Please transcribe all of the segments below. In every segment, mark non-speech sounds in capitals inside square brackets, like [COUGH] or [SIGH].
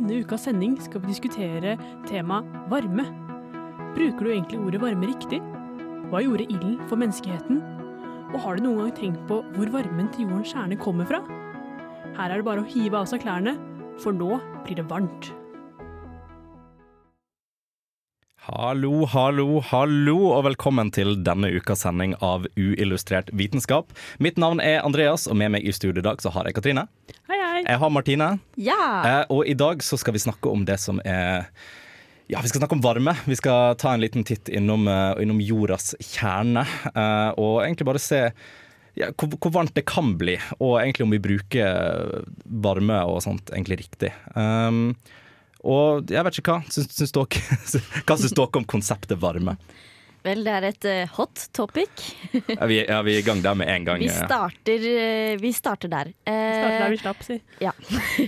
Denne ukas sending skal vi diskutere tema varme. Bruker du egentlig ordet varme riktig? Hva gjorde ilden for menneskeheten? Og har du noen gang tenkt på hvor varmen til jordens kjerne kommer fra? Her er det bare å hive av seg klærne, for nå blir det varmt. Hallo, hallo, hallo, og velkommen til denne ukas sending av Uillustrert vitenskap. Mitt navn er Andreas, og med meg i studio i dag så har jeg Katrine. Hei, Jeg har Martine. Ja! Eh, og i dag så skal vi snakke om det som er ja, Vi skal snakke om varme. Vi skal ta en liten titt innom, eh, innom jordas kjerne. eh, og egentlig bare se ja, hvor, hvor varmt det kan bli, og egentlig om vi bruker varme og sånt egentlig riktig. Um, og jeg vet ikke hva. Syns, syns dere, [LAUGHS] hva syns dere om konseptet varme? Vel, det er et uh, hot topic. [LAUGHS] Er vi, er vi i gang der med en gang? Vi eh? starter, uh, vi starter der. Starter der Eh, vi slapp, si. ja.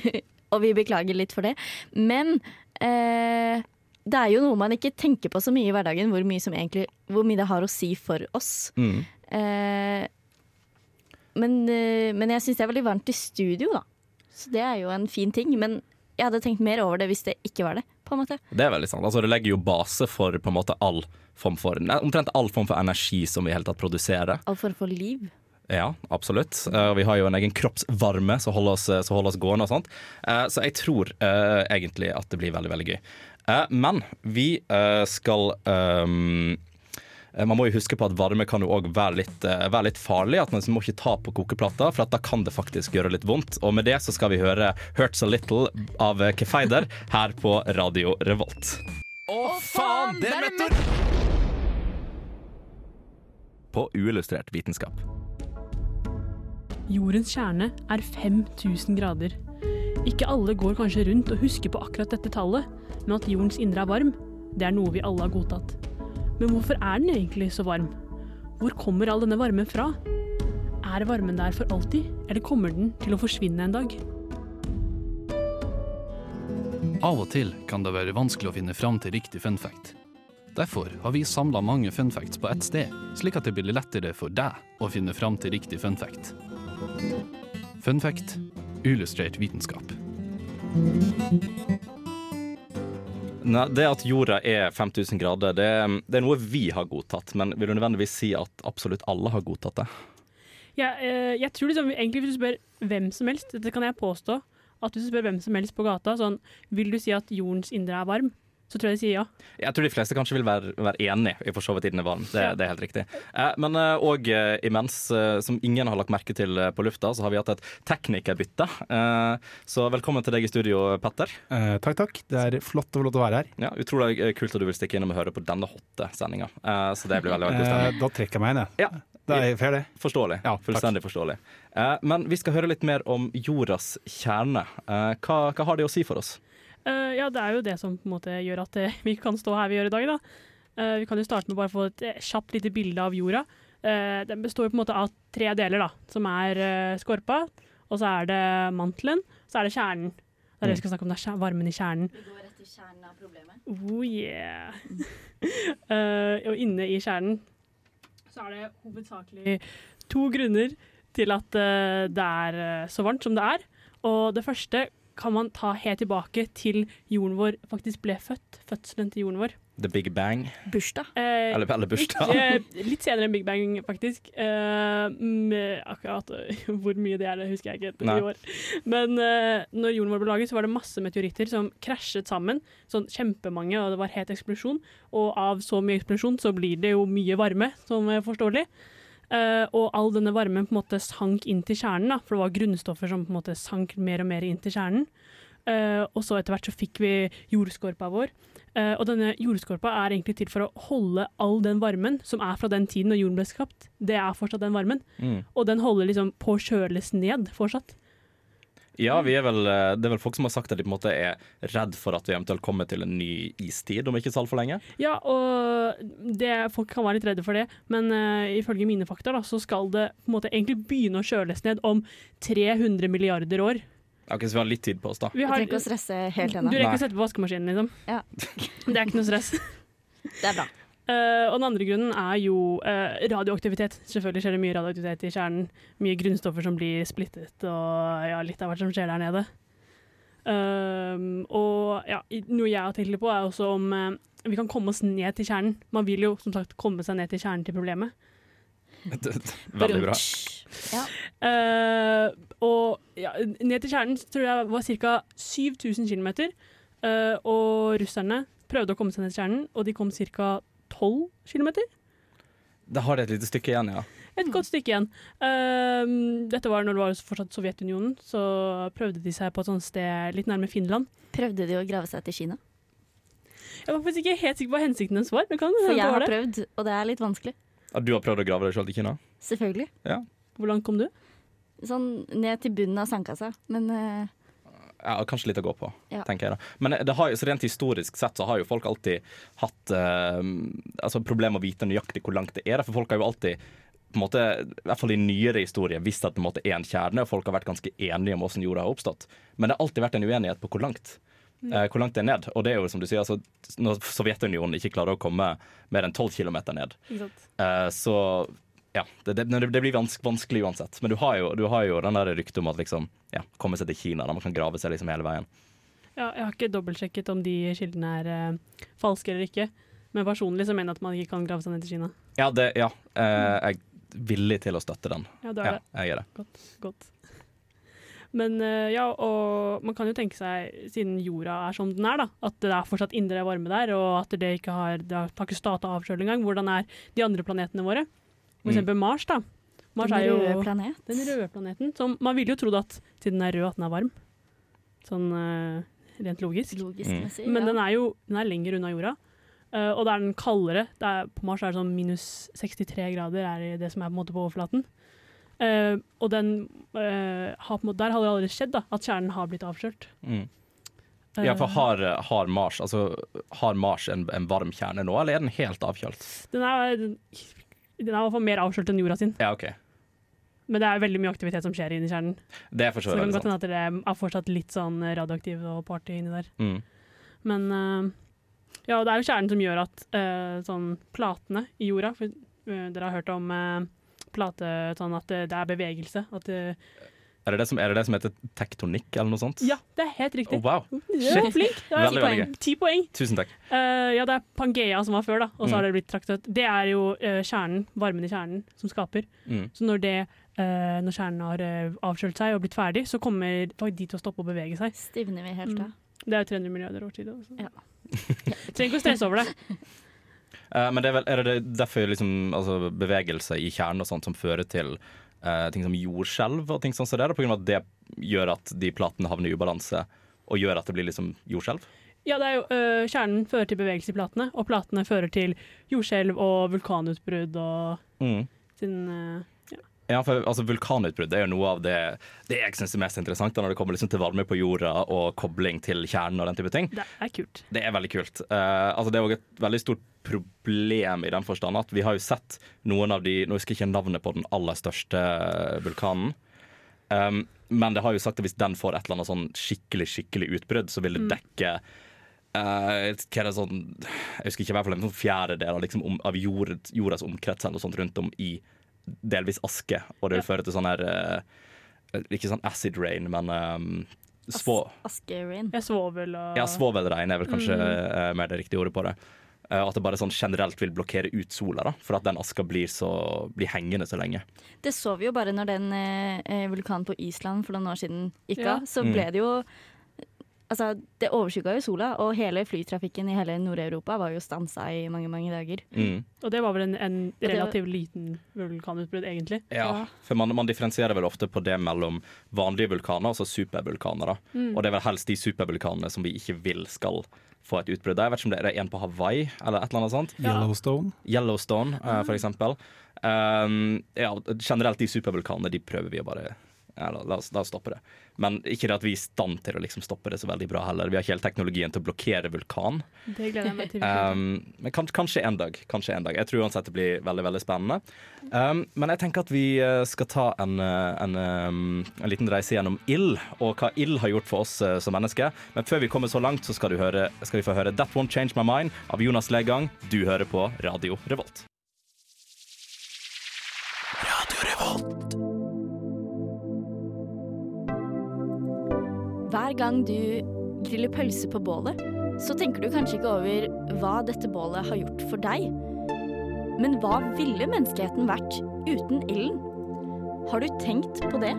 [LAUGHS] og vi beklager litt for det. Men eh, det er jo noe man ikke tenker på så mye i hverdagen, hvor mye, som egentlig, hvor mye det har å si for oss. Mm. Eh, men, eh, men jeg syns det er veldig varmt i studio, da. Så det er jo en fin ting. Men jeg hadde tenkt mer over det hvis det ikke var det. på en måte. Det er veldig sant. Altså, det legger jo base for på en måte all form for Omtrent all form for energi som vi i hele tatt produserer. All form for liv. Ja, absolutt. Uh, vi har jo en egen kroppsvarme som holder oss, som holder oss gående og sånt. Uh, Så jeg tror uh, egentlig at det blir veldig, veldig gøy. Men vi skal eh, man må jo huske på at varme kan jo òg være, eh, være litt farlig. At Man må ikke ta på kokeplata, for at da kan det faktisk gjøre litt vondt. Og med det så skal vi høre 'Hurts a Little' av eh, Kefeider her på Radio Revolt. Å, faen! Det er meteor! På uillustrert vitenskap. Jordens kjerne er 5000 grader. Ikke alle går kanskje rundt og husker på akkurat dette tallet, men at jordens indre er varm, det er noe vi alle har godtatt. Men hvorfor er den egentlig så varm? Hvor kommer all denne varmen fra? Er varmen der for alltid, eller kommer den til å forsvinne en dag? Av og til kan det være vanskelig å finne fram til riktig fun fact. Derfor har vi samla mange fun facts på ett sted, slik at det blir lettere for deg å finne fram til riktig fun fact. Fun fact illustrert vitenskap. Nei, det at jorda er 5000 grader, det, det er noe vi har godtatt. Men vil du nødvendigvis si at absolutt alle har godtatt det? Ja, eh, jeg tror liksom, egentlig hvis du spør hvem som helst, dette kan jeg påstå, at hvis du spør hvem som helst på gata, sånn, vil du si at jordens indre er varm? Så tror jeg de sier ja. Jeg tror de fleste kanskje vil være, være enig i for så vidt i den er varm. Det, det er helt riktig. Eh, men òg eh, imens, eh, som ingen har lagt merke til på lufta, så har vi hatt et teknikerbytte. Eh, så velkommen til deg i studio, Petter. Eh, takk, takk. Det er flott å få lov til å være her. Ja, Utrolig kult at du vil stikke innom og høre på denne hotte sendinga. Eh, så det blir veldig, veldig god Eh, stemning. da trekker jeg meg inn, jeg. Ja, Det er fair, det. Forståelig. Ja. Fullstendig forståelig. Eh, men vi skal høre litt mer om jordas kjerne. Eh, hva, hva har det å si for oss? Eh, ja, det er jo det som på en måte gjør at uh, [LAUGHS] vi kan stå her vi gjør i dag. Da. Uh, vi kan jo starte med bare å få et kjapt lite bilde av jorda. Eh, den består jo på en måte av tre deler, da, som er skorpa, og så er det mantelen, så er det kjernen. Det er det vi skal snakke om, det er varmen i kjernen. Vi går rett til kjernen av problemet. Oh yeah! [LAUGHS] Eh, og inne i kjernen så er det hovedsakelig to grunner til at det er så varmt som det er. Og det første kan man ta helt tilbake til jorden vår faktisk ble født. Fødselen til jorden vår. The Big Bang? Bursdag. Eh, Eller, eller bursdag? Ikke, litt senere enn Big Bang, faktisk. Eh, med akkurat eh, hvor mye det er, det husker jeg ikke Nei. i år. Men eh, når jorden vår ble laget, så var det masse meteoritter som krasjet sammen. Sånn kjempemange, og det var helt eksplosjon. Og av så mye eksplosjon så blir det jo mye varme, som er forståelig. Eh, og all denne varmen på en måte sank inn til kjernen, da, for det var grunnstoffer som på en måte sank mer og mer inn til kjernen. Uh, og så etter hvert så fikk vi jordskorpa vår. Uh, og denne jordskorpa er egentlig til for å holde all den varmen som er fra den tiden når jorden ble skapt. Det er fortsatt den varmen. Mm. Og den holder liksom på kjøles ned fortsatt. Ja, vi er vel, eh, det er vel folk som har sagt at de på en måte er redd for at vi eventuelt kommer til en ny istid om ikke så altfor lenge. Ja, og det, folk kan være litt redde for det, men uh, ifølge mine fakta da, så skal det på en måte egentlig begynne å kjøles ned om 300 milliarder år. Ok, Så vi har litt tid på oss, da. Vi har, trenger ikke å stresse helt du rekker å sette på vaskemaskinen, liksom. Ja. [LAUGHS] Det er ikke noe stress. Det er bra. Eh, og den andre grunnen er jo uh, radioaktivitet. Selvfølgelig skjer det mye radioaktivitet i kjernen. Mye grunnstoffer som blir splittet, og ja, litt av hvert som skjer der nede. Uh, og ja, noe jeg har tenkt litt på, er også om eh, vi kan komme oss ned til kjernen. Man vil jo som sagt komme seg ned til kjernen til problemet. Veldig bra. Ja. Eh, og ja, ned til kjernen tror jeg var ca. 7000 km. eh, og russerne prøvde å komme seg ned til kjernen, og de kom ca. 12 km. Da har de et lite stykke igjen, ja. Et godt stykke igjen. Um, dette var når det var fortsatt Sovjetunionen. Så prøvde de seg på et sånt sted litt nærme Finland. Prøvde de å grave seg til Kina? Jeg var faktisk ikke helt sikker på hva hensikten deres var. Men kan For jeg det har prøvd, og det er litt vanskelig. At du har prøvd å grave deg sjøl til Kina? Selvfølgelig. Hvor langt kom du? Sånn ned til bunnen av sandkassa. Men eh, Ja, Kanskje litt å gå på, Ja. tenker jeg da. Men det har så rent historisk sett så har jo folk alltid hatt eh, altså problem med å vite nøyaktig hvor langt det er. For folk har jo alltid på en måte, i hvert fall i nyere historie, visst at det måte er en kjerne, og folk har vært ganske enige om hvordan jorda har oppstått. Men det har alltid vært en uenighet på hvor langt. eh, hvor langt det er ned. Og det er jo som du sier, altså, når Sovjetunionen ikke klarer å komme mer enn 12 km ned, eh, så ja, det, det, det blir vanskelig, vanskelig uansett. Men du har jo, du har jo den der ryktet om at liksom, ja, komme seg til Kina, der man kan grave seg liksom hele veien. Ja, jeg har ikke dobbeltsjekket om de kildene er eh, falske eller ikke. Men personlig så mener jeg at man ikke kan grave seg ned til Kina. Ja, det, ja eh, jeg er villig til å støtte den. Ja, du er Ja, det. jeg er det. Godt. godt. Men eh, ja, og man kan jo tenke seg, siden jorda er som den er, da, at det er fortsatt indre varme der, og at det ikke har, det har ikke starta avkjøling engang. Hvordan er de andre planetene våre? For Mm. eksempel Mars, da. Mars den er jo røde planet. den røde planeten. Som man ville jo trodd at siden den er rød, at den er varm. Sånn uh, rent logisk. Logisk Mm. messig. Men ja. den er jo den er lenger unna jorda. Uh, og da er den kaldere. Det er, på Mars er det sånn minus 63 grader er det som er på en måte på overflaten. Uh, og den eh, har på en måte, der har det allerede skjedd da, at kjernen har blitt avkjølt. Mm. Ja, for har, har Mars altså, har Mars en, en varm kjerne nå, eller er den helt avkjølt? den, er, den er i hvert fall mer avslørt enn jorda sin. Ja, OK. Men det er veldig mye aktivitet som skjer inni kjernen. Det er for Så så det kan godt hende at det er fortsatt litt sånn radioaktiv og party inni der. Mm. Men uh, ja, det er jo kjernen som gjør at uh, sånn platene i jorda for, uh, Dere har hørt om plate sånn at det, det er bevegelse. At det, Er, det det som, er det det som heter tektonikk, eller noe sånt? ja, det er helt Oh, riktig. wow. Shit. Ja, flink. Det er Veldig, ti veldig poeng. Ti poeng. Tusen takk. Uh, ja, det er Pangea som var før, da, og så Mm. har det blitt traktet. Det er jo uh, kjernen, varmen i kjernen, som skaper. Mm. Så når, det, Uh, når kjernen har uh, avkjølt seg og blitt ferdig, så kommer de til å stoppe å bevege seg. Stivner vi helt Mm. Det er jo 300 milliarder år siden. Så. Ja. [LAUGHS] Trenger ikke å stresse over det. Uh, men det er, vel, er det derfor liksom, altså, bevegelse i kjernen og sånt som fører til eh, ting som jordskjelv og ting sånn som det, av at det gjør at de platene havner i ubalanse og gjør at det blir liksom jordskjelv? Ja, det er jo, øh, Kjernen fører til bevegelse i platene, og platene fører til jordskjelv og vulkanutbrudd og Mm. sin øh, Ja, for altså, Vulkanutbrudd er jo noe av det, det jeg syns er mest interessant når det kommer liksom til varme på jorda og kobling til kjernen og den type ting. Det er kult. Det er veldig kult. Uh, altså det er også et veldig stort problem i den forstand at vi har jo sett noen av de Nå husker jeg ikke navnet på den aller største vulkanen. Um, men det har jo sagt at hvis den får et eller annet sånn skikkelig skikkelig utbrudd, så vil det dekke Uh, hva er det sånn Jeg husker ikke i hvert fall en sånn fjerdedel av, liksom, om, av jord, jordas omkrets eller noe sånt rundt om i delvis aske. Og det vil føre til sånn her eh, Ikke sånn acid rain, men um, svå, Askerin. Ja, svovel og ja, svovelregn er vel kanskje eh, mer det riktige ordet på det. Eh, at det bare sånn generelt vil blokkere ut sola, da, for at den aska blir, så, blir hengende så lenge. Det så vi jo bare når den eh, vulkanen på Island for noen år siden gikk Ja. av. Så Mm. ble det jo Altså, det overskygga jo sola, og hele flytrafikken i hele Nord-Europa var jo stansa i mange, mange dager. Mm. Og det var vel en, en relativt liten vulkanutbrudd, egentlig. Ja, for man, man differensierer vel ofte på det mellom vanlige vulkaner og supervulkaner. da. Mm. Og det er vel helst de supervulkanene som vi ikke vil skal få et utbrudd. Jeg vet ikke om det er en på Hawaii eller et eller annet sånt. Yellowstone. Yellowstone, eh, for eksempel. Um, ja, generelt de supervulkanene de prøver vi å bare ja, la, la, oss, la oss stoppe det. Men ikke det at vi er i stand til å liksom stoppe det så veldig bra heller. Vi har ikke helt teknologien til å blokkere vulkan. Det gleder jeg meg til. Um, men kan, kanskje en dag. Kanskje en dag. Jeg tror uansett det blir veldig veldig spennende. Um, men jeg tenker at vi eh, skal ta en, eh, en, um, en liten reise gjennom ild, og hva ild har gjort for oss eh, som mennesker. Men før vi kommer så langt, så skal, du høre, skal vi få høre 'That Won't Change My Mind' av Jonas Legang. Du hører på Radio Revolt. Hver gang du griller pølse på bålet, så tenker du kanskje ikke over hva dette bålet har gjort for deg. Men hva ville menneskeheten vært uten ilden? Har du tenkt på det?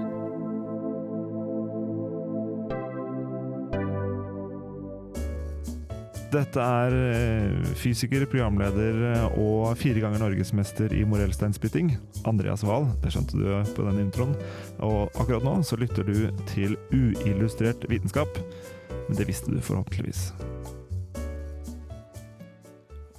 Dette er eh, fysiker, programleder eh, og fire ganger norgesmester i morellsteinspytting, Andreas Wahl. Det skjønte du på den introen. Og akkurat nå så lytter du til uillustrert vitenskap. Men det visste du forhåpentligvis.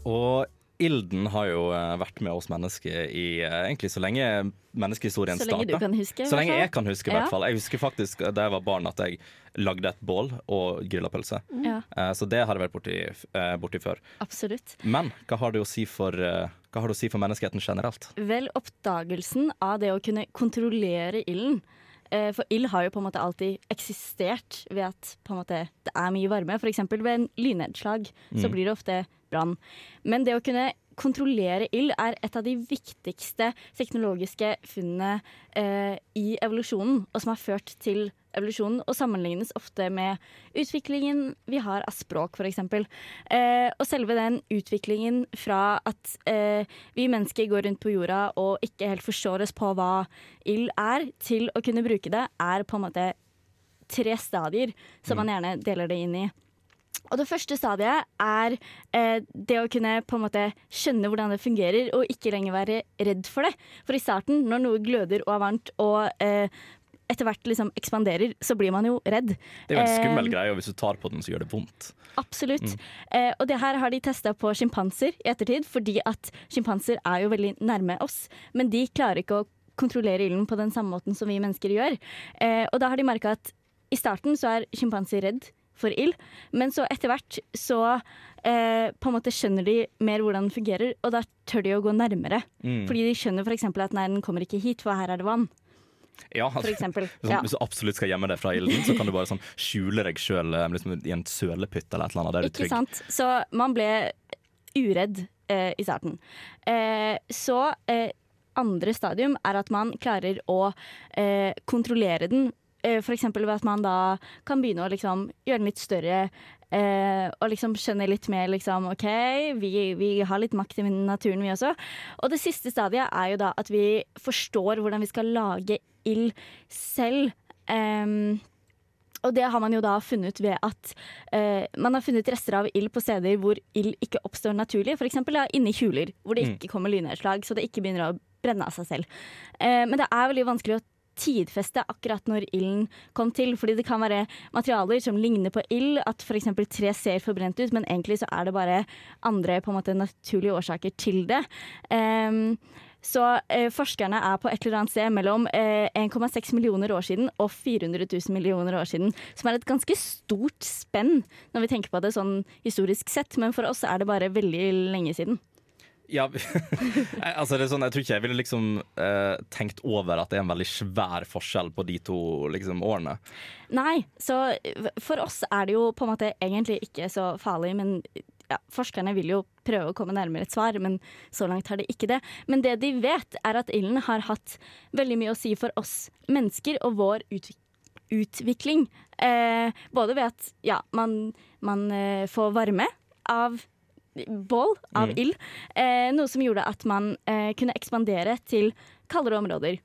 Og ilden har jo eh, vært med oss mennesker i eh, egentlig så lenge menneskehistorien Så lenge du kan huske. Så lenge jeg kan huske, i hvert fall. Jeg husker faktisk da jeg var barn at jeg lagde et bål og grilla pølse. Ja, Eh, Så det har jeg vært borti, borti før. absolutt. Men hva har det å si for, hva har det å si for menneskeheten generelt? Vel, oppdagelsen av det å kunne kontrollere ilden. For ild har jo på en måte alltid eksistert ved at måte, det er mye varme. F.eks. ved en lynnedslag så Mm. blir det ofte brann. Men det å kunne kontrollere ild er et av de viktigste teknologiske funnene eh, i evolusjonen, og som har ført til evolusjonen, og sammenlignes ofte med utviklingen vi har av språk, f.eks. Eh, og selve den utviklingen fra at eh, vi mennesker går rundt på jorda og ikke helt forstår oss på hva ild er, til å kunne bruke det, er på en måte tre stadier som man gjerne deler det inn i. Og det første stadiet er eh, det å kunne på en måte skjønne hvordan det fungerer, og ikke lenger være redd for det. For i starten, når noe gløder og er varmt og eh, etter hvert liksom ekspanderer, så blir man jo redd. Det er jo en skummel Eh, greie, og hvis du tar på den, så gjør det vondt. Absolutt. Eh, og det her har de testa på sjimpanser i ettertid, fordi at sjimpanser er jo veldig nærme oss, men de klarer ikke å kontrollere ilden på den samme måten som vi mennesker gjør. Eh, og da har de merka at i starten så er sjimpanser redd for ild, men så etter hvert så eh, på en måte skjønner de mer hvordan den fungerer, og da tør de å gå nærmere. Mm. Fordi de skjønner f.eks. at nei, den kommer ikke hit, for her er det vann. Ja, For eksempel. [LAUGHS] Ja. Hvis du absolutt skal gjemme deg fra ilden, så kan du bare sånn skjule deg sjøl liksom, i en sølepytt eller et eller annet. Der du er Ikke trygg. sant? Så man ble uredd eh, i starten. Eh, så eh, andre stadium er at man klarer å eh, kontrollere den. Eh, for eksempel ved at man da kan begynne å liksom gjøre den litt større. Eh, og liksom skjønne litt mer liksom OK, vi, vi har litt makt i naturen, vi også. Og det siste stadiet er jo da at vi forstår hvordan vi skal lage ild selv. Em, og det har man jo da funnet ved at eh, man har funnet rester av ild på steder hvor ild ikke oppstår naturlig. F.eks. Ja, inni huler, hvor det Mm. ikke kommer lynnedslag, så det ikke begynner å brenne av seg selv. Eh, men det er veldig vanskelig å tidfeste akkurat når ilden kom til, fordi det kan være materialer som ligner på ild, at f.eks. tre ser forbrent ut, men egentlig så er det bare andre på en måte naturlige årsaker til det. Um, så eh, forskerne er på et eller annet sted mellom eh, 1,6 millioner år siden og 400 000 millioner år siden. Som er et ganske stort spenn når vi tenker på det sånn historisk sett, men for oss er det bare veldig lenge siden. Ja, [LAUGHS] altså det er sånn, Jeg tror ikke jeg ville liksom eh, tenkt over at det er en veldig svær forskjell på de to liksom, årene. Nei, så for oss er det jo på en måte egentlig ikke så farlig, men ja, forskerne vil jo prøve å komme nærmere et svar, men så langt har de ikke det. Men det de vet, er at ilden har hatt veldig mye å si for oss mennesker og vår utvikling utvikling. Eh, både ved at ja, man, man eh, får varme av bål, av Mm. ild, eh, noe som gjorde at man eh, kunne ekspandere til kaldere områder.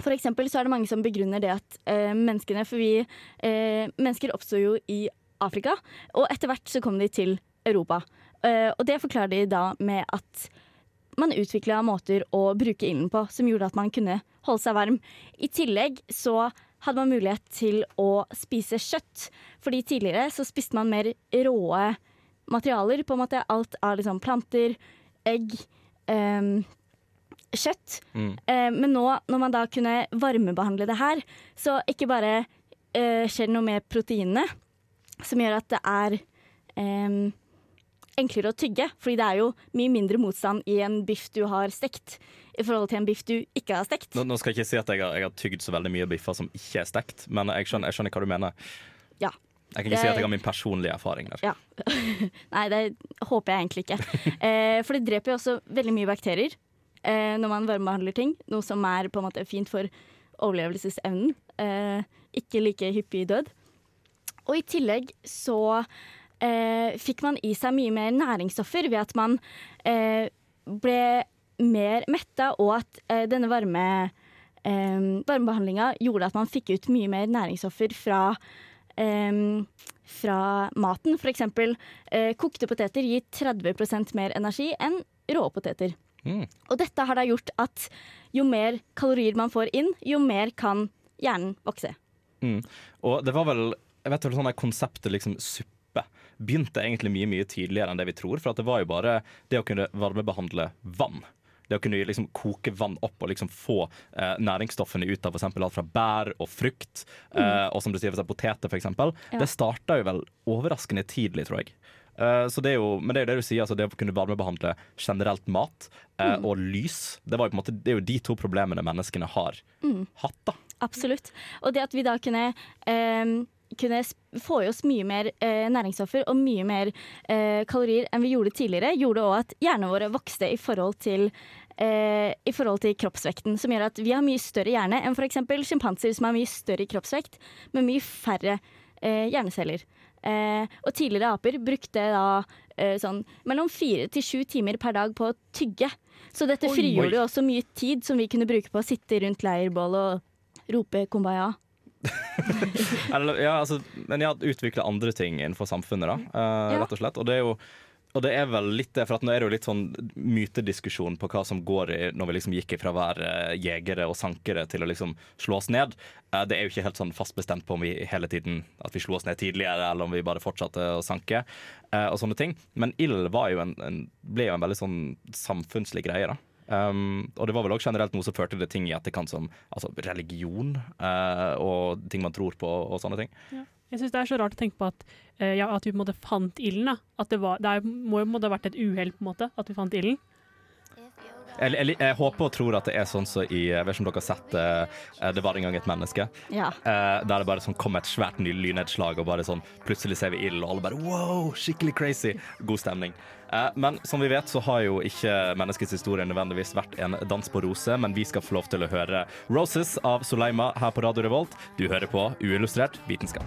For eksempel så er det mange som begrunner det at eh, menneskene For vi eh, mennesker oppstår jo i Afrika, og etter hvert så kom de til Europa. Eh, og det forklarer de da med at man utvikla måter å bruke ilden på som gjorde at man kunne holde seg varm. I tillegg så hadde man mulighet til å spise kjøtt, fordi tidligere så spiste man mer råe materialer. På en måte alt av liksom planter, egg, ehm, kjøtt. Mm. Eh, men nå når man da kunne varmebehandle det her, så ikke bare eh, skjer det noe med proteinene som gjør at det er ehm, enklere å tygge. Fordi det er jo mye mindre motstand i en biff du har stekt, i forhold til en biff du ikke har stekt. Nå, nå skal jeg ikke si at jeg har, jeg har tygd så veldig mye biffer som ikke er stekt, men jeg skjønner, jeg skjønner hva du mener. Ja. Jeg kan ikke si at jeg har min personlige erfaring der. Ja. [LAUGHS] Nei, det håper jeg egentlig ikke. Eh, for det dreper jo også veldig mye bakterier eh, når man varmebehandler ting. Noe som er på en måte fint for overlevelsesevnen. Eh, ikke like hyppig død. Og i tillegg så eh, fikk man i seg mye mer næringsstoffer ved at man eh, ble mer metta, og at eh, denne varme, eh, varmebehandlinga gjorde at man fikk ut mye mer næringsstoffer fra em, fra maten. Eksempel eh, kokte poteter gir 30% mer energi enn rå poteter. Mm. Og dette har da gjort at jo mer kalorier man får inn, jo mer kan hjernen vokse. Mm. Og det var vel jeg vet sånn Konseptet liksom suppe begynte egentlig mye mye tidligere enn det vi tror. For det var jo bare det å kunne varmebehandle vann. Det å kunne liksom koke vann opp og liksom få eh, næringsstoffene ut av eksempel alt fra bær og frukt, eh, og som du sier, poteter, f.eks. Ja. Det starta jo vel overraskende tidlig, tror jeg. Eh, så det er jo, men det er jo det du sier, altså det å kunne varmebehandle generelt mat mm. og lys. Det, var jo på en måte, det er jo de to problemene menneskene har hatt. da. Absolutt. Og det at vi da kunne, em, kunne få i oss mye mer eh, næringsstoffer og mye mer eh, kalorier enn vi gjorde tidligere, gjorde òg at hjernen vår vokste i forhold til eh, i forhold til kroppsvekten, som gjør at vi har mye større hjerne enn f.eks. sjimpanser, som har mye større kroppsvekt, med mye færre eh, hjerneceller. Eh, og tidligere aper brukte da eh, sånn mellom fire til sju timer per dag på å tygge. Så dette frigjorde jo også mye tid som vi kunne bruke på å sitte rundt leirbålet og rope kumbaya. [LAUGHS] Eller, ja, altså, men jeg har utvikla andre ting innenfor samfunnet, da, eh, Ja. rett og slett. Og det er jo og det er vel litt det, for nå er det jo litt sånn mytediskusjon på hva som går i når vi liksom gikk ifra å være jegere og sankere til å liksom slå oss ned. Eh, Det er jo ikke helt sånn fast bestemt på om vi hele tiden at vi slo oss ned tidligere, eller om vi bare fortsatte å sanke, eh, og sånne ting. Men ild jo en, en, ble jo en veldig sånn samfunnslig greie, da. Um, og det var vel også generelt noe som førte til ting i etterkant som altså, religion uh, og ting man tror på og sånne ting. Jeg syns det er så rart å tenke på at, uh, ja, at vi på en måte fant ilden. At det, var, det er, må jo på en måte ha vært et uhell på en måte, at vi fant ilden. Jeg, jeg, jeg håper og tror at det er sånn som i Jeg vet ikke om dere har sett uh, Det var en gang et menneske. Ja. Uh, der det bare sånn kom et svært ny lynnedslag, og bare sånn plutselig ser vi ild, og alle bare wow, skikkelig crazy. God stemning. Uh, men som vi vet, så har jo ikke menneskets historie nødvendigvis vært en dans på roser, men vi skal få lov til å høre Roses av Soleima her på Radio Revolt. Du hører på Uillustrert vitenskap.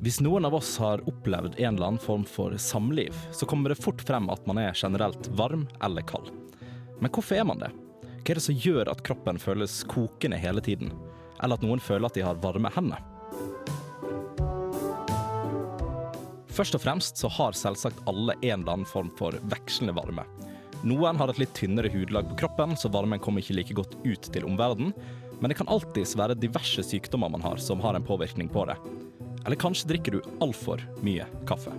Hvis noen av oss har opplevd en eller annen form for samliv, så kommer det fort frem at man er generelt varm eller kald. Men hvorfor er man det? Hva er det som gjør at kroppen føles kokende hele tiden? Eller at noen føler at de har varme hender? Først og fremst så har selvsagt alle en eller annen form for vekslende varme. Noen har et litt tynnere hudlag på kroppen, så varmen kommer ikke like godt ut til omverdenen. Men det kan alltids være diverse sykdommer man har som har en påvirkning på det. Eller kanskje drikker du altfor mye kaffe.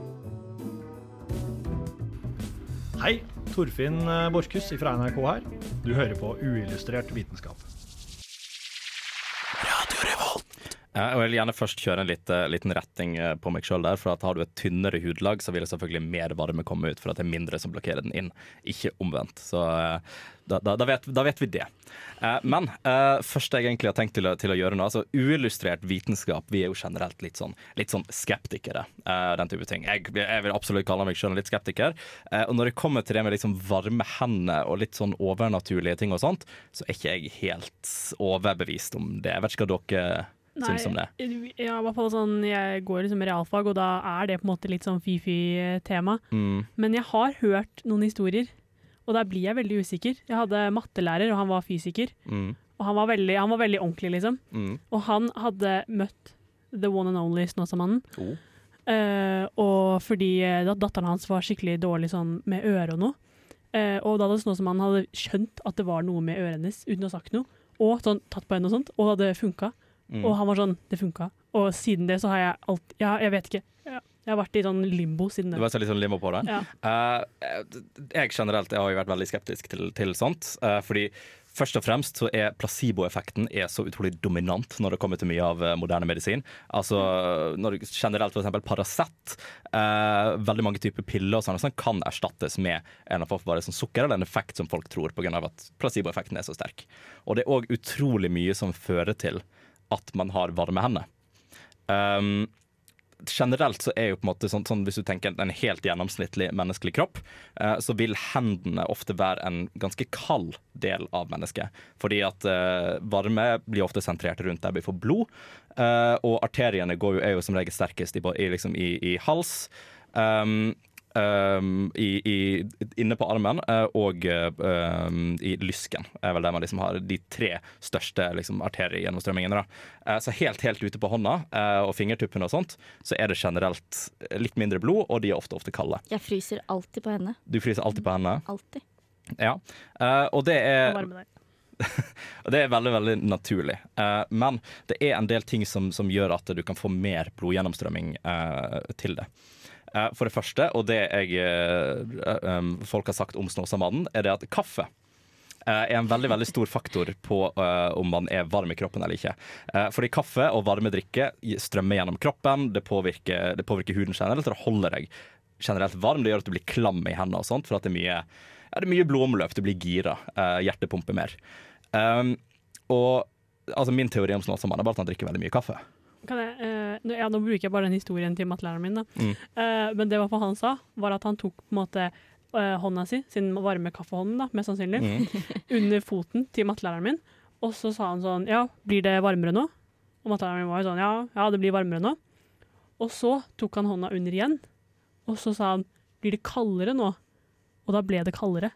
Hei, Torfinn Borchhus fra NRK her. Du hører på Uillustrert vitenskap. Jeg vil gjerne først kjøre en litt, eh, liten retting eh, på meg sjøl der. For at har du et tynnere hudlag, så vil det selvfølgelig mer varme komme ut, for at det er mindre som blokkerer den inn. Ikke omvendt. Så eh, da, da, da, vet, da vet vi det. Men først første jeg egentlig har tenkt til å, til å gjøre nå, altså uillustrert vitenskap, vi er jo generelt litt sånn, litt sånn skeptikere. den type ting. Jeg, jeg vil absolutt kalle meg sjøl litt skeptiker. Og når det kommer til det med liksom varme hender og litt sånn overnaturlige ting og sånt, så er ikke jeg helt overbevist om det. Jeg vet ikke hva dere syns om det. Ja, i hvert fall sånn, jeg går liksom realfag, og da er det på en måte litt sånn fy-fy-tema. Mm. Men jeg har hørt noen historier, og der blir jeg veldig usikker. Jeg hadde mattelærer, og han var fysiker. Mm. Og han var veldig, han var veldig ordentlig, liksom. Mm. Og han hadde møtt the one and only Snåsamannen. Oh. Uh, og fordi uh, datteren hans var skikkelig dårlig sånn med øret og noe. Uh, og da hadde Snåsamannen hadde skjønt at det var noe med øret hennes uten å ha sagt noe, og sånn, tatt på henne og sånt, og det hadde funka. Mm. Og han var sånn Det funka. Og siden det så har jeg alt Ja, jeg vet ikke. Ja, jeg har vært i sånn limbo siden det. Du har vært litt sånn limbo på det? Ja. Uh, jeg generelt jeg har jo vært veldig skeptisk til, til sånt. Uh, fordi først og fremst så er placeboeffekten er så utrolig dominant når det kommer til mye av eh, moderne medisin. Altså når generelt f.eks. Paracet, uh, veldig mange typer piller og sånn, sånn kan erstattes med en annen bare sånn sukker eller en effekt som folk tror pga. at placeboeffekten er så sterk. Og det er òg utrolig mye som fører til at man har varme hender. Um, generelt så er jo på en måte sånn, sånn Hvis du tenker en helt gjennomsnittlig menneskelig kropp, eh, så vil hendene ofte være en ganske kald del av mennesket. Fordi at eh, varme blir ofte sentrert rundt der vi får blod. Eh, og arteriene jo, er jo som regel sterkest i, i, liksom, i, i hals. Um, um, i, i, inne på armen uh, og um, i lysken. er vel der man liksom har de tre største liksom, arteriegjennomstrømmingene. Eh, så helt helt ute på hånda uh, og fingertuppene og sånt, så er det generelt litt mindre blod, og de er ofte ofte kalde. Jeg fryser alltid på henne. Du fryser alltid på henne? Alltid. Ja. Eh, og det er og [LAUGHS] det er veldig veldig naturlig. Eh, men det er en del ting som, som gjør at du kan få mer blodgjennomstrømming eh, til det. Eh, for det første, og det jeg, eh, um, folk har sagt om Snåsamannen, er det at kaffe eh, er en veldig veldig stor faktor på uh, om man er varm i kroppen eller ikke. Uh, fordi kaffe og varme drikke strømmer gjennom kroppen, det påvirker, det påvirker huden generelt, og det holder deg generelt varm. Det gjør at du blir klam i hendene og sånt, for at det er mye, ja, mye blodomløp, du blir gira, uh, hjertet pumper mer. Um, og altså, min teori om Snåsamannen er bare at han drikker veldig mye kaffe. Jeg, uh, ja, nå bruker jeg bare den historien til mattelæreren min, da. Mm. Uh, men det hva han sa, var at han tok på en måte uh, hånda si, sin varme kaffehånd, da, mest sannsynlig, Mm. [LAUGHS] under foten til mattelæreren min. Og så sa han sånn Ja, blir det varmere nå? Og mattelæreren min var jo sånn Ja, ja, det blir varmere nå. Og så tok han hånda under igjen, og så sa han Blir det kaldere nå? Og da ble det kaldere.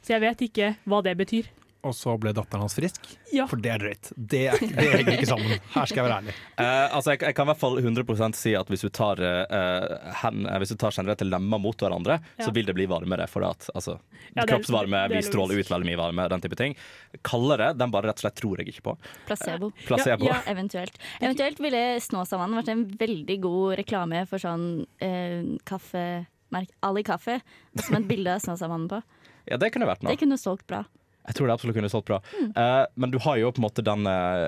Så jeg vet ikke hva det betyr. Og så ble datteren hans frisk? Ja. For det er drøyt. Det, er, det henger ikke sammen. Her skal jeg være ærlig. Uh, [LAUGHS] altså jeg, jeg kan i hvert fall 100% si at hvis du tar, uh, hen, eh, hvis du tar generelt lemmer mot hverandre, Ja. så vil det bli varmere. For at altså, Ja, det er- kroppsvarme vi stråler ut veldig mye varme. Den type ting. Kaldere, den bare rett og slett tror jeg ikke på. Placebo. Placebo. Ja, eventuelt. Eventuelt ville Snåsamannen vært en veldig god reklame for sånn eh, kaffemerk Ali Kaffe, som et bilde av Snåsamannen på. Ja, det kunne vært noe. Det kunne solgt bra. Jeg tror det absolutt kunne solgt bra. Eh, men du har jo på en måte den uh,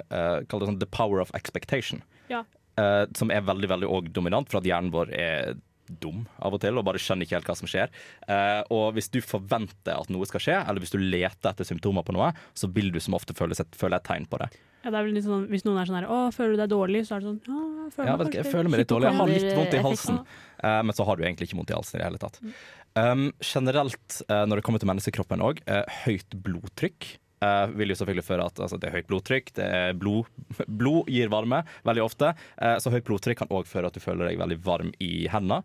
Kall det sånn the power of expectation. Ja. Uh, som er veldig veldig og dominant, for at hjernen vår er dum av og til og bare skjønner ikke helt hva som skjer. Og hvis du forventer at noe skal skje, eller hvis du leter etter symptomer på noe, så vil du som ofte føle, et, føle et tegn på det. Ja, det er vel litt sånn, hvis noen er sånn her Å, føler du deg dårlig? Så er det sånn Ja, jeg føler, Ja, meg jeg føler meg litt dårlig. Jeg har litt vondt i halsen. men så har du egentlig ikke vondt i halsen i det hele tatt. Um, generelt, uh, når det kommer til menneskekroppen òg, høyt blodtrykk Uh, vil jo selvfølgelig føre at altså, det er høyt blodtrykk, det er blod, [LAUGHS] blod gir varme veldig ofte. eh, så høyt blodtrykk kan òg føre at du føler deg veldig varm i hendene.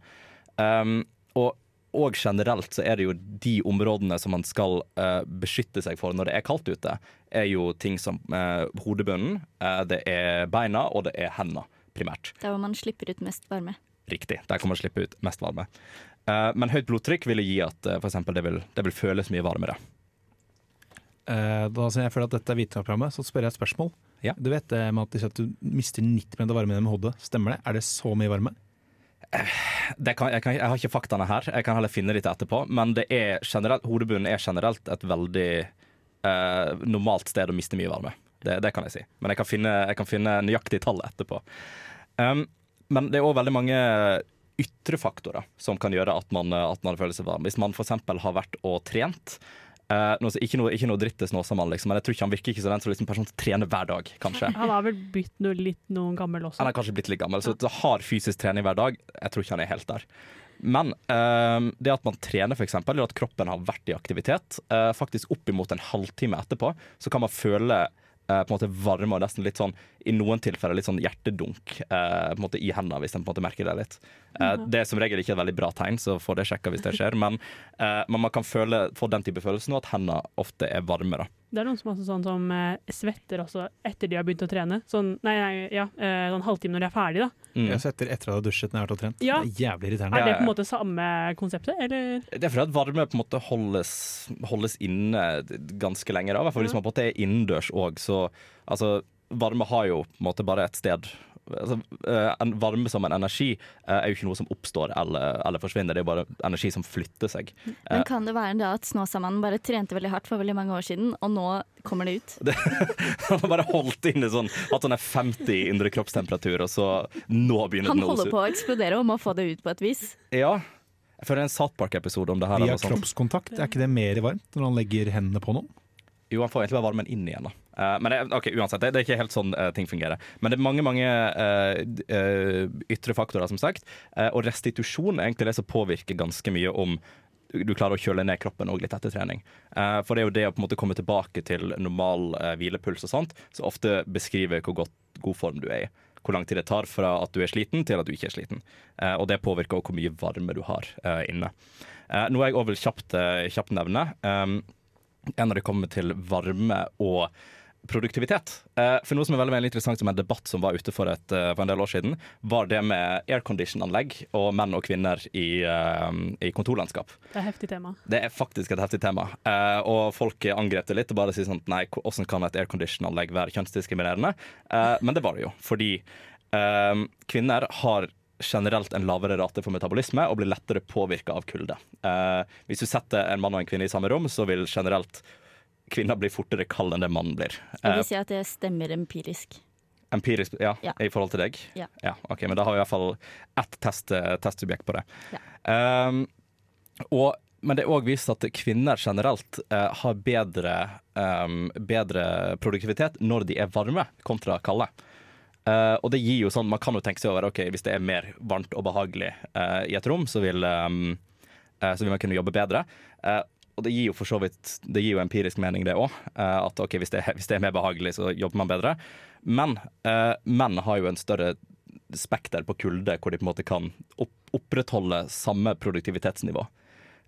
Um, og, og generelt så er det jo de områdene som man skal eh, beskytte seg for når det er kaldt ute, er jo ting som eh, hodebunnen, eh, det er beina og det er hendene, primært. Der hvor man slipper ut mest varme. Riktig. Der kan man slippe ut mest varme. Eh, men høyt blodtrykk vil gi at eh, for eksempel, det, vil, det vil føles mye varmere. Uh, da jeg føler at dette er vitenskapsprogrammet, så spør jeg et spørsmål. Du vet det med at du mister 90 av varmen med hodet. Stemmer det? Er det så mye varme? Det kan, jeg, kan, jeg har ikke faktaene her, jeg kan heller finne litt etterpå. Men det er generelt, hodebunnen er generelt et veldig eh, normalt sted å miste mye varme. Det, det kan jeg si. Men jeg kan finne, jeg kan finne nøyaktig tall etterpå. Um, men det er òg veldig mange ytre faktorer som kan gjøre at man, at man føler seg varm. Hvis man f.eks. har vært og trent. Uh, noe, ikke, noe, ikke noe dritt til Snåsamann, liksom, men jeg tror ikke han virker ikke som den som liksom person som trener hver dag, kanskje. Han har vel blitt noe, litt noen gammel også. Han er kanskje blitt litt gammel, så har fysisk trening hver dag. Jeg tror ikke han er helt der. Men uh, det at man trener, f.eks., eller at kroppen har vært i aktivitet, uh, faktisk oppimot en halvtime etterpå, så kan man føle på en måte varme og nesten litt sånn i noen tilfeller litt sånn hjertedunk eh, på en måte i hendene, hvis en på en måte merker det litt. Eh, det er som regel ikke et veldig bra tegn, så få det sjekka hvis det skjer. Men, eh, men man kan føle, få den type følelsen, at hendene ofte er varme. da. Det er noen som også sånn som eh, svetter også etter de har begynt å trene. Sånn, nei, nei, ja, eh, sånn halvtime når de er ferdig, da. Mm. Jeg svetter etter å har dusjet når jeg har vært og trent. Ja. Det er jævlig irriterende. Er det på en måte samme konseptet, eller? Det er fordi at varme på en måte holdes, holdes inne ganske lenge. da, i hvert fall Hvis man på en måte er innendørs òg, så altså, varme har jo på en måte bare et sted altså, en varme som en energi er jo ikke noe som oppstår eller, eller, forsvinner, det er bare energi som flytter seg. Men kan det være da at Snåsamannen bare trente veldig hardt for veldig mange år siden, og nå kommer det ut? [LAUGHS] Det, han har bare holdt inne sånn at han er 50 indre kroppstemperatur, og så nå begynner han det å holder på å eksplodere og må få det ut på et vis. Ja. Jeg føler en South Park-episode om det her. Via kroppskontakt, er ikke det mer varmt når han legger hendene på noen? Jo, han får egentlig bare varmen inn igjen. da. Uh, men det, ok, uansett, det, det, er ikke helt sånn uh, ting fungerer. Men det er mange mange uh, ytre faktorer, som sagt. og restitusjon er egentlig det som påvirker ganske mye om du klarer å kjøle ned kroppen og litt etter trening. for det er jo det å på en måte komme tilbake til normal hvilepuls og sånt, som ofte beskriver hvor godt, god form du er i. Hvor lang tid det tar fra at du er sliten til at du ikke er sliten. og det påvirker også hvor mye varme du har inne. noe jeg òg vil kjapt, kjapt nevne. Um, når det kommer til varme og produktivitet. Eh, for noe som er veldig, veldig interessant som en debatt som var ute for, et, for en del år siden, var det med aircondition-anlegg og menn og kvinner i, i, kontorlandskap. Det er heftig tema. Det er faktisk et heftig tema. Eh, og folk angrep det litt og bare sier sånn nei, hvordan kan et aircondition-anlegg være kjønnsdiskriminerende? Eh, men det var det jo, fordi kvinner har generelt en lavere rate for metabolisme og blir lettere påvirka av kulde. Eh, hvis du setter en mann og en kvinne i samme rom, så vil generelt kvinner bli fortere kald enn det mannen blir. Jeg vil si at det stemmer empirisk. Empirisk, ja, Ja. I forhold til deg? Ja. ok, Men da har vi i hvert fall ett test, testsubjekt på det. Ja. Eh, og, men det er òg vist at kvinner generelt eh, har bedre, um, bedre produktivitet når de er varme, kontra kalde. Eh, og det gir jo sånn, Man kan jo tenke seg over ok, hvis det er mer varmt og behagelig uh, i et rom, så vil, um, uh, så vil man kunne jobbe bedre. Og det gir jo for så vidt Det gir jo empirisk mening, det òg. at ok, hvis det, hvis det er mer behagelig, så jobber man bedre. Men menn har jo en større spekter på kulde, hvor de på en måte kan opp, opprettholde samme produktivitetsnivå.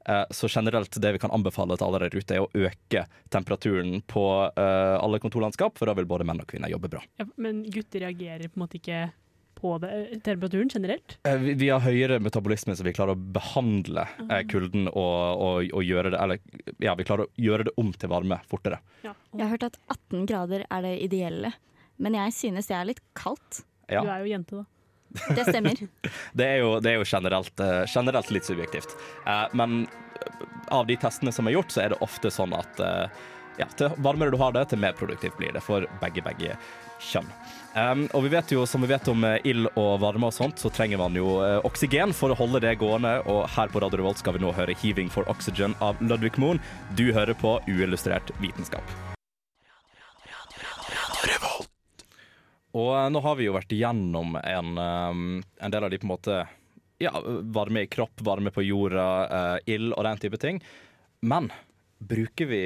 Eh, Så generelt det vi kan anbefale til alle der ute, er å øke temperaturen på eh, alle kontorlandskap, for da vil både menn og kvinner jobbe bra. Ja, men gutter reagerer på en måte ikke på det, eh, temperaturen generelt? Vi, vi har høyere metabolisme, så vi klarer å behandle eh, kulden og, og, og gjøre det Eller ja, vi klarer å gjøre det om til varme fortere. Jeg har hørt at 18 grader er det ideelle, men jeg synes det er litt kaldt. Ja. Du er jo jente, da. Det stemmer. [LAUGHS] Det er jo, det er jo generelt, eh, generelt litt subjektivt. Eh, men av de testene som er gjort, så er det ofte sånn at eh, ja, til varmere du har det, til mer produktivt blir det for begge, begge kjønn. Um, og vi vet jo, som vi vet om eh, ild og varme og sånt, så trenger man jo uh, oksygen for å holde det gående. Og her på Radio Revolt skal vi nå høre 'Heaving for Oxygen' av Ludvig Moon. Du hører på uillustrert vitenskap. Og eh, nå har vi jo vært igjennom en, um, en del av de på en måte ja, varme i kropp, varme på jorda, eh, ild og den type ting. Men bruker vi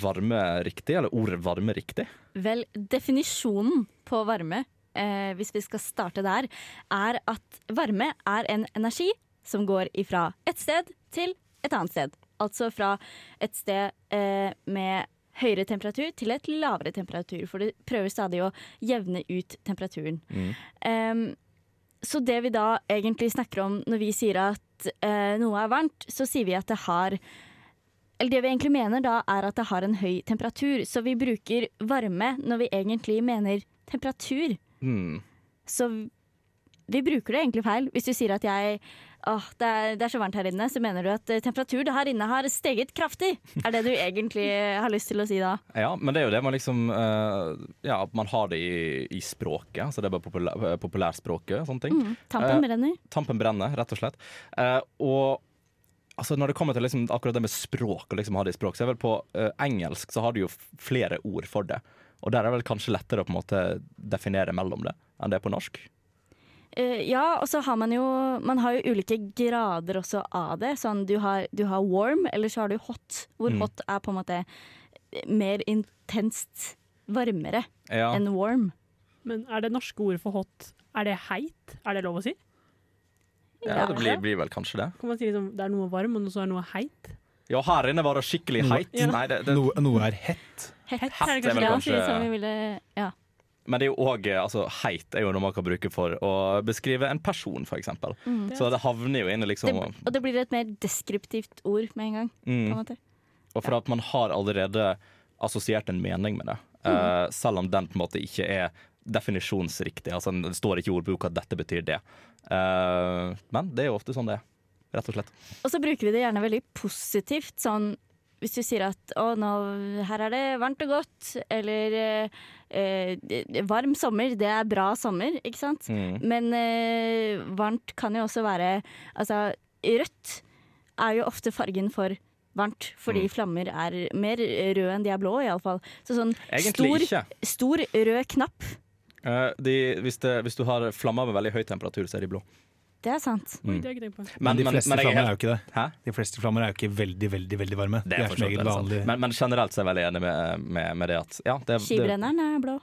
varme riktig, eller ordet varme riktig? Vel, definisjonen på varme, eh, hvis vi skal starte der, er at varme er en energi som går ifra et sted til et annet sted. Altså fra et sted eh, med høyere temperatur til et lavere temperatur, for det prøver stadig å jevne ut temperaturen. Em, så det vi da egentlig snakker om når vi sier at uh, noe er varmt, så sier vi at det har Eller det vi egentlig mener da, er at det har en høy temperatur. Så vi bruker varme når vi egentlig mener temperatur. Mm. Så vi bruker det egentlig feil. Hvis du sier at jeg Åh, det er, det er så varmt her inne, så mener du at temperatur temperaturen her inne har steget kraftig. Er det du egentlig har lyst til å si da? Ja, men det er jo det man liksom uh, Ja, man har det i, i språket. Så det er bare populær, populærspråket og sånne ting. Mm, tampen Eh, brenner. Tampen brenner, rett og slett. Uh, og altså, når det kommer til liksom, akkurat det med språk, og liksom ha det i språk, så er vel på eh, engelsk så har du jo flere ord for det. Og der er det vel kanskje lettere å på en måte definere mellom det enn det er på norsk. Eh, ja, og så har man jo Man har jo ulike grader også av det. Sånn du har, du har warm, eller så har du hot. Hvor Mm. hot er på en måte mer intenst varmere Ja. enn warm. Men er det norske ordet for hot Er det heit? Er det lov å si? Ja, det blir, blir vel kanskje det. Kan man si liksom, det er noe varm, og så er noe heit? Ja, her inne var det skikkelig Noe- heit. Nei, det, det, Noe, noe er hett. Hett, Hett er det er vel kanskje, kanskje- ja, som vi ville, ja. Men det er jo òg altså, Heit er jo noe man kan bruke for å beskrive en person, f.eks. Mm. Så det havner jo inn i Det, liksom og det blir et mer deskriptivt ord med en gang. På en Mm. måte. Og for at man har allerede assosiert en mening med det. eh, selv om den på en måte ikke er definisjonsriktig. Altså, det står ikke i ordboka at dette betyr det. Uh, men det er jo ofte sånn det er. Rett og slett. Og så bruker vi det gjerne veldig positivt. Sånn hvis du sier at å, nå, her er det varmt og godt, eller eh, eh, varm sommer, det er bra sommer, ikke sant? Mm. Men eh, varmt kan jo også være Altså, rødt er jo ofte fargen for varmt, fordi Mm. flammer er mer røde enn de er blå, iallfall. Så sånn Egentlig stor, ikke. stor rød knapp, Uh, de, hvis, det, hvis du har flammer med veldig høy temperatur, så er de blå. Det er sant. Mm. Det på. Men, de fleste men flammer er jo ikke det. Hæ? De fleste flammer er jo ikke veldig, veldig veldig varme. Det De er er som regel sant. vanlig. Men, men generelt så er jeg veldig enig med, med, med det at ja, det, Skibrenneren er blå.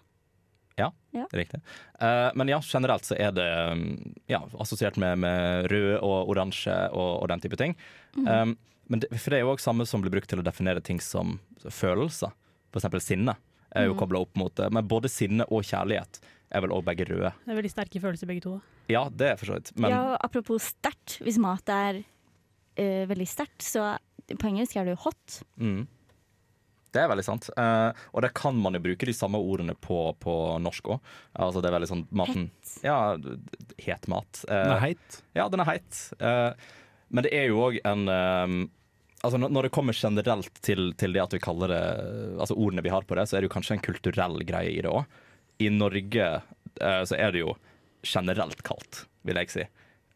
Ja, Ja. riktig. Uh, men ja, generelt så er det um, ja, assosiert med, med rød og oransje og, og den type ting. Mhm. Um, men det, for det er jo også samme som blir brukt til å definere ting som følelser. For eksempel sinne er jo Mhm. kobla opp mot det. Men både sinne og kjærlighet er vel òg begge røde. Det er veldig sterke følelser begge to. Ja, det er for så vidt. Men Ja, apropos sterkt. Hvis mat er uh, veldig sterkt, så på engelsk er det jo hot. mm, det er veldig sant. Uh, og det kan man jo bruke de samme ordene på, på norsk òg. Altså det er veldig sånn maten Ja, d- d- het mat. Uh, Den er heit. Ja, den er heit. Uh, men det er jo òg en Altså når- Når det kommer generelt til, til det at vi kaller det Altså ordene vi har på det, så er det jo kanskje en kulturell greie i det òg. I Norge uh, så er det jo generelt kaldt, vil jeg si.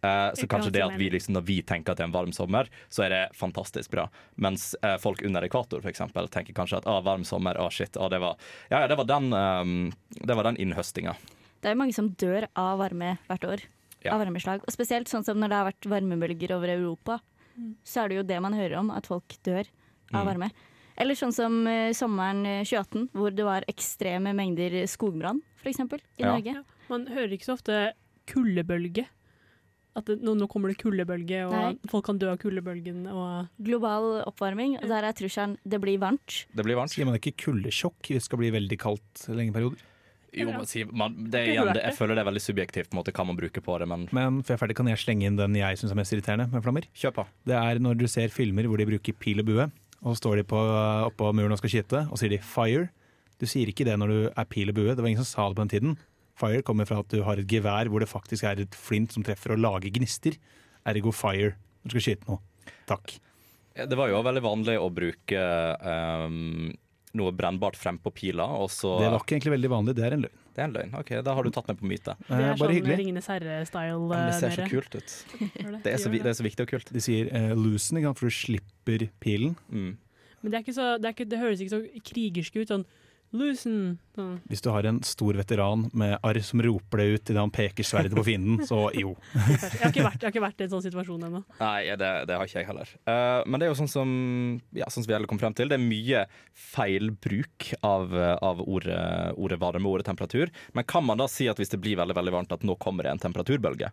Uh, så kanskje det at vi liksom, når vi tenker at det er en varm sommer, så er det fantastisk bra. Mens uh, folk under ekvator for eksempel, tenker kanskje at ah, varm sommer, ah, shit, ah, det var Ja, ja, det var den, um, det var den innhøstinga. Det er jo mange som dør av varme hvert år. Ja. Av varmeslag. Og spesielt sånn som når det har vært varmebølger over Europa, Mm. så er det jo det man hører om, at folk dør av Mm. Eller sånn som eh, sommeren eh, 2018, hvor det var ekstreme mengder skogbrann, f.eks. i Ja. Norge. Man hører ikke så ofte kuldebølge. At det, nå, nå kommer det kuldebølge, og Nei. folk kan dø av kuldebølgen. Og Global oppvarming, og der er trusselen det blir varmt. Det blir varmt. Sier man ikke kuldesjokk hvis det skal bli veldig kaldt lenge perioder? Jo, man sier, man, det er igjen, det, jeg føler det er veldig subjektivt på måte, hva man bruker på det, men Men før jeg er ferdig kan jeg slenge inn den jeg syns er mest irriterende med flammer. Kjør på. Det er når du ser filmer hvor de bruker pil og bue, og så står de på, oppå muren og skal skyte, og sier de 'fire'. Du sier ikke det når du er pil og bue, det var ingen som sa det på den tiden. Fire kommer fra at du har et gevær hvor det faktisk er et flint som treffer og lager gnister. Ergo fire når du skal skyte noe. Takk. Det var jo veldig vanlig å bruke ehm, noe brennbart frempå pila, og så Det var ikke egentlig veldig vanlig, det er en løgn. Det er en løgn. Ok, da har du tatt meg på myte. det er sånn Ringenes herre-style. Men det ser eh, så kult ut. [LAUGHS] Det. Er så, det. er så viktig og kult. De sier uh, loosen, for du slipper pilen. Mm. Men det, er ikke så, det, er ikke, det høres ikke så krigersk ut. Sånn loosen. Sånn. Hvis du har en stor veteran med arr som roper det ut idet han peker sverdet på fienden, så jo. [LAUGHS] Jeg har ikke vært, jeg har ikke vært i en sånn situasjon ennå. Nei, det, det har ikke jeg heller. Uh, men det er jo sånn som, ja, sånn som vi alle kom frem til, det er mye feilbruk av, av ordet, ordet varme og ordet temperatur. Men kan man da si at hvis det blir veldig veldig varmt, at nå kommer det en temperaturbølge?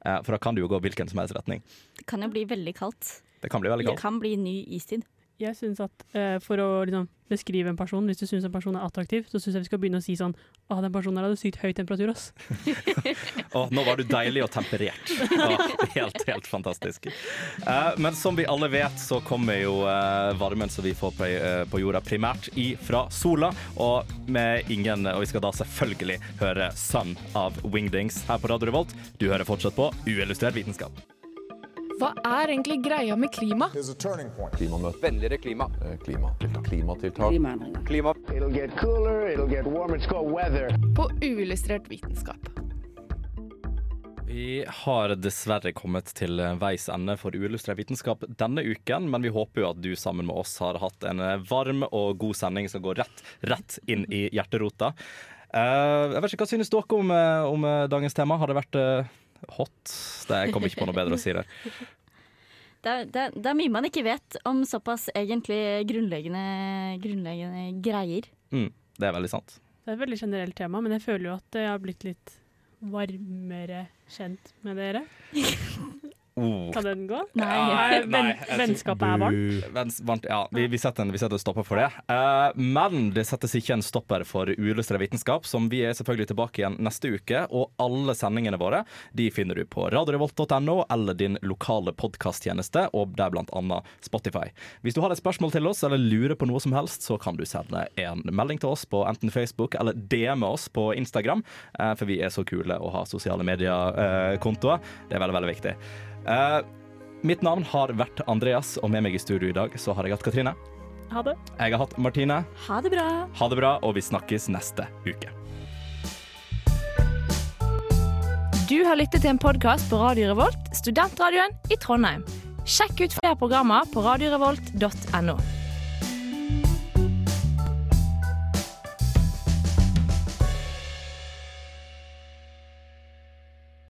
Uh, for da kan det jo gå hvilken som helst retning. Det kan jo bli veldig kaldt. Det kan bli veldig kaldt. Det kan bli ny istid. Jeg synes at eh, For å liksom, beskrive en person, hvis du syns en person er attraktiv, så syns jeg vi skal begynne å si sånn Å, den personen her hadde sykt høy temperatur, ass. [LAUGHS] Å, nå var du deilig og temperert. Oh, helt, helt fantastisk. Uh, men som vi alle vet, så kommer jo uh, varmen som vi får på, uh, på jorda, primært ifra sola. Og med ingen Og vi skal da selvfølgelig høre 'Sun' av Wingdings her på Radio Revolt. Du hører fortsatt på Uillustrert vitenskap. Hva er egentlig greia med klima? Klimamøte. Vennligere klima. Eh, Klimatiltak. Klimatiltak. Klima. It'll get cooler, it'll get warmer, it's called weather. På uillustrert vitenskap. Vi har dessverre kommet til veis ende for uillustrert vitenskap denne uken, men vi håper jo at du sammen med oss har hatt en varm og god sending som går rett, rett inn i hjerterota. Eh, jeg vet ikke, Hva synes dere om, eh, om dagens tema? Har det vært hot? Det jeg kommer ikke på noe bedre å si der. Det er, det, det er mye man ikke vet om såpass egentlig grunnleggende, grunnleggende greier. Mm, det er veldig sant. Det er et veldig generelt tema, men jeg føler jo at jeg har blitt litt varmere kjent med dere. [LAUGHS] Oh. Kan den gå? Nei. Nei, venn, jeg vennskapet er varmt. Vens, varmt ja, vi, vi, setter en, vi setter en stopper for det. Uh, men det settes ikke en stopper for uillustrert vitenskap, som vi er selvfølgelig tilbake igjen neste uke. Og alle sendingene våre de finner du på radiorevolt.no eller din lokale podkasttjeneste, og der blant annet Spotify. Hvis du har et spørsmål til oss eller lurer på noe som helst, så kan du sende en melding til oss på enten Facebook eller DM oss på Instagram, uh, for vi er så kule å ha sosiale medier-kontoer. det er veldig, veldig viktig. Eh, mitt navn har vært Andreas, og med meg i studio i dag så har jeg hatt Katrine. Ha det. Jeg har hatt Martine. Ha det bra. Ha det bra, og vi snakkes neste uke. Du har lyttet til en podkast på Radio Revolt, studentradioen i Trondheim. Sjekk ut flere programmer på radiorevolt.no.